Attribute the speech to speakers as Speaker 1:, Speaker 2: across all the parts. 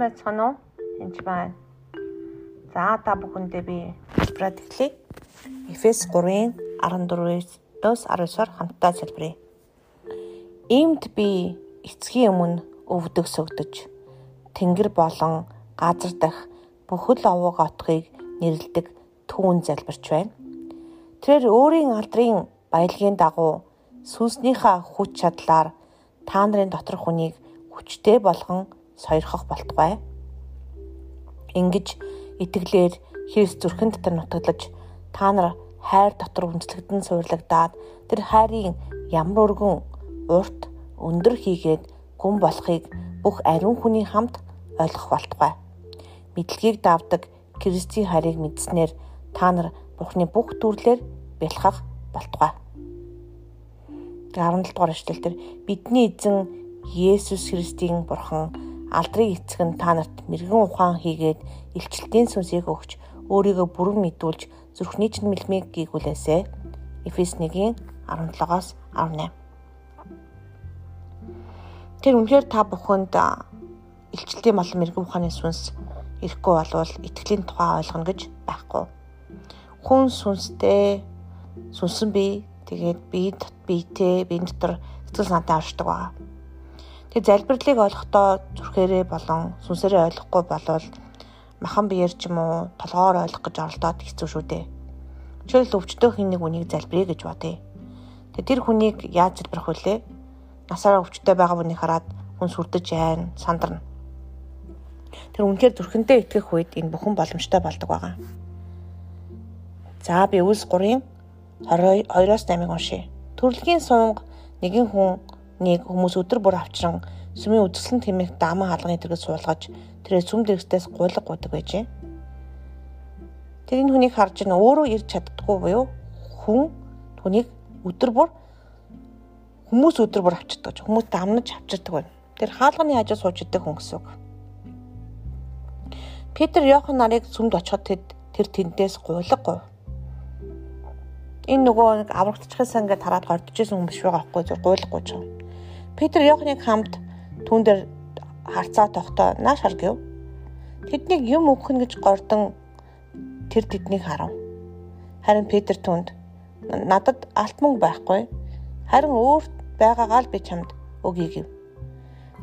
Speaker 1: байцгаана уу? Энд байна. За та бүхэндээ би хэлбэрээ тэглэе. Эфес 3-ын 14-өөс 19-оор хамтдаа залбирая. Иймд би эцгийн өмнө өвдөг сөгдөж тэнгэр болон газар дах бүхэл овог отхыг нэрлдэг түүн залбирч байна. Тэр өөрийн алдрын баялагын дагуу сүнснийхаа хүч чадлаар та нарын доторх хүнийг хүчтэй болгон сойрхох болтугай. Ингиж итгэлээр Христ зүрхэн дотор нутаглаж та нар хайр дотор үндэслэгдэн суурлагдаад тэр хайрын ямар өргөн урт өндөр хийгээд гүн болохыг бүх ариун хүний хамт ойлгох болтугай. Мэдлэгийг давдаг Христийн хайрыг мэдснээр та нар Бурхны бүх төрлөөр бэлхах болтугай. 17 дугаар эшлэл дээр бидний эзэн Есүс Христийн Бурхан алдрын эцэг нь та нарт мэрэгэн ухаан хийгээд илчлэлтийн сүнсийг өгч өөрийгөө бүрэн мэдүүлж зүрхний чинь мэлмиг гийгүүлээсэ. Эфес 1-ийн 17-оос 18. Тэр үнэхээр та бүхэнд илчлэлтийн болон мэрэгэн ухааны сүнс ирэхгүй болвол итгэлийн тухай ойлгоно гэж байхгүй. Хүн сүнстэй сүнсэн бие тэгээд бие биетэй бие дотор сэтгэл санаатай авчдаг байгаа. Тэгээ залбирлыг ойлгохдоо зүрхээрээ болон сүнсээрээ ойлгохгүй болвол махан биеэр ч юм уу толгоор ойлгох гэж оролдоод хэцүү шүү дээ. Жишээл өвчтөө хин нэг үнийг залбирая гэж бодъё. Тэгээ тэр хүнийг яаж залбирах вүлээ? Насаараа өвчтөй байгаа хүнийг хараад хүн сүрдэж байна, сандарна. Тэр үнэхээр зүрхэндээ итгэх үед энэ бүхэн боломжтой болдог байгаа. За би үлс 3-ын 22-оос 8-ыг уншия. Төрөлхийн сунг нэгэн хүн нэг хүмүүс өдөр бүр авчран сүмийн үдгсэн тэмээх дааман хаалганы тэрэгс суулгаж тэрээ сүм дэрэгстээс гуйлга гуйдаг байжээ. Тэр энэ хүнийг харж ин өөрөө ирж чаддгүй буюу хүн түүнийг өдөр бүр хүмүүс өдөр бүр авчирдаг. Хүмүүс дамнаж авчирдаг байна. Тэр хаалганы хажуу сууж идэг хүн гэсэн үг. Петр Йохан нарыг сүмд очиход тэр тэндээс гуйлга гуйв энэ нөгөө нэг аврагдчихсан ингээд хараад гордчихсан хүн биш байгаа байхгүй зөв гуйлахгүй ч юм. Петр Йоханыг хамт түүн дээр харцаа тогтоо нааш хар гэв. Тэднийг юм өгөх гэж гордон тэр тэднийг харав. Харин Петр түнд надад алт мөнгө байхгүй. Харин өөрт байгаагаа л би чамд өгье гэв.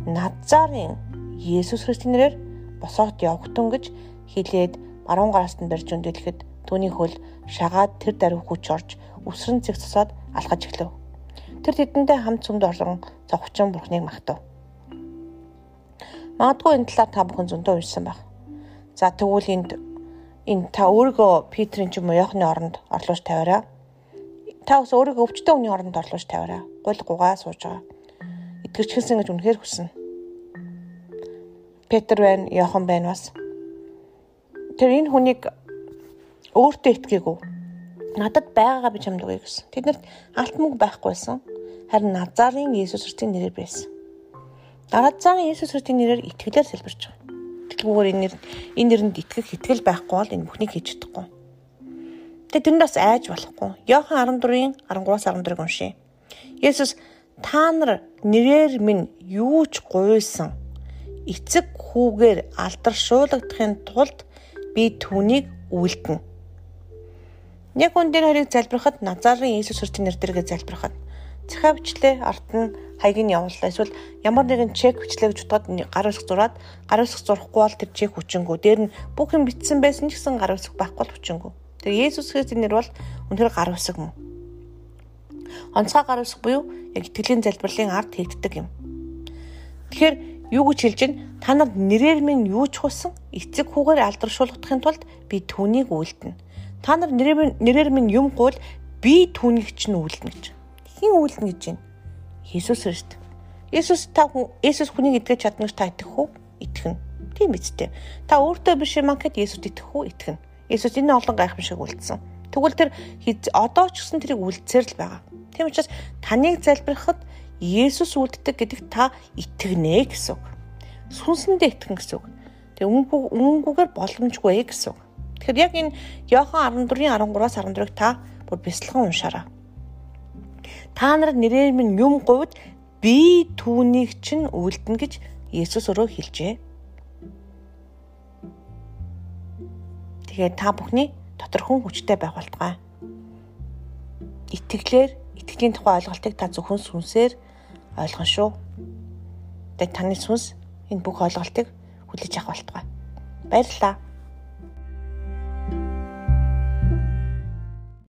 Speaker 1: Назарын Есүс Христосийн нэрээр босоод явахтун гэж хэлээд баруун гараас нь барьж өндөлөхөд түүний хөл шагаад тэр даруй хүч орж өсрөн цэг цусаад алхаж эхлэв. Тэр тэдэндээ хамт сүмд орон зовчин бурхныг магтав. Магадгүй энэ талаар та бүхэн зөндөө уншсан байх. За тэгвэл энд энэ та өөрийгөө Петрийн ч юм уу Яохны оронд орлуулж тавиараа. Та бас өөрийгөө өвчтөн хүний оронд орлуулж тавиараа. Гуйл гугаа сууж байгаа. Итгэж хэлсэн гэж үнэхээр хүснэ. Петр байна, Яохан байна бас. Тэр энэ хүнийг өөртөө итгээгүй надад байгаагаа би чамд өгье гэсэн. Тэднэрт алт мөнгө байхгүйсэн. Харин Назарын Иесус Христосийн нэрээр байсан. Назарын Иесус Христосийн нэрээр итгэлээр сэлбэрч байгаа. Тэтгүүгээр энэ нэр энэ нэрэнд итгэх итгэл байхгүй бол энэ бүхнийг хийж чадахгүй. Тэгээ тэрэнд бас айж болохгүй. Йохан 14-ийн 13-аас 14-ыг уншъя. Есүс та нар нэрээр минь юу ч гуйсан эцэг хүүгээр алдаршуулгадахын тулд би түүнийг үлдэнэ Яг үн дээр харийг залбирахад Назарын Иесус Христосийн нэр дээргээ залбирахад захаа бичлээ арт нь хаяг нь явууллаа. Эсвэл ямар нэгэн чек бичлээ гэж бодоход гар үсэг зураад гар үсэг зурахгүй бол тэр чек хүчингүү. Дээр нь бүх юм бичсэн байсан ч гэсэн гар үсэг байхгүй хүчингүү. Тэгээ Иесус Христосийн нэр бол үнэхээр гар үсэг мөн. Онцгой гар үсэг буюу яг итгэлийн залбирлын ард хийгддэг юм. Тэгэхээр юу гэж хэлж байна? Та нар нэрээр минь юу ч хусан эцэг хүүгээр алдаршуулгахын тулд би түүнийг үйлдэнэ Та нар нэрээр минь юм гуул би түүнийг чинь үйлдэнэ гэж. Хин үйлдэнэ гэж байна? Иесус Христ. Иесус та Иесус хүнийг итгэж чаднагч та итгэх үү? Итгэнэ. Тийм биз дээ. Та өөртөө биш юм гэхэд Иесусд итгэх үү? Итгэнэ. Иесус энэ олон гайхамшиг үлдсэн. Тэгвэл тэр одоо ч гэсэн тэрийг үлдсээр л байгаа. Тийм учраас таныг залбирахад Иесус үлддэг гэдэгт та итгэнэ гэсэн үг. Сүнсэндээ итгэн гэсэн үг. Тэгээ үнгүүгээр боломжгүй гэсэн үг. Тэгэхээр яг энэ Иохан 14-ийн 13-аас 14-ыг та бүр бясалган уншаарай. Та нар нэрээр минь юм говьд би түүнийг чинь үлдэнэ гэж Есүс өөрөө хэлжээ. Тэгэхээр та бүхний тодорхон хүчтэй байх болтугай. Итгэлээр итгэлийн тухай ойлголтыг та зөвхөн сүнсээр ойлгоно шүү. Тэгээд таны сүнс энэ бүх ойлголтыг хүлээж авах болтугай. Баярлалаа.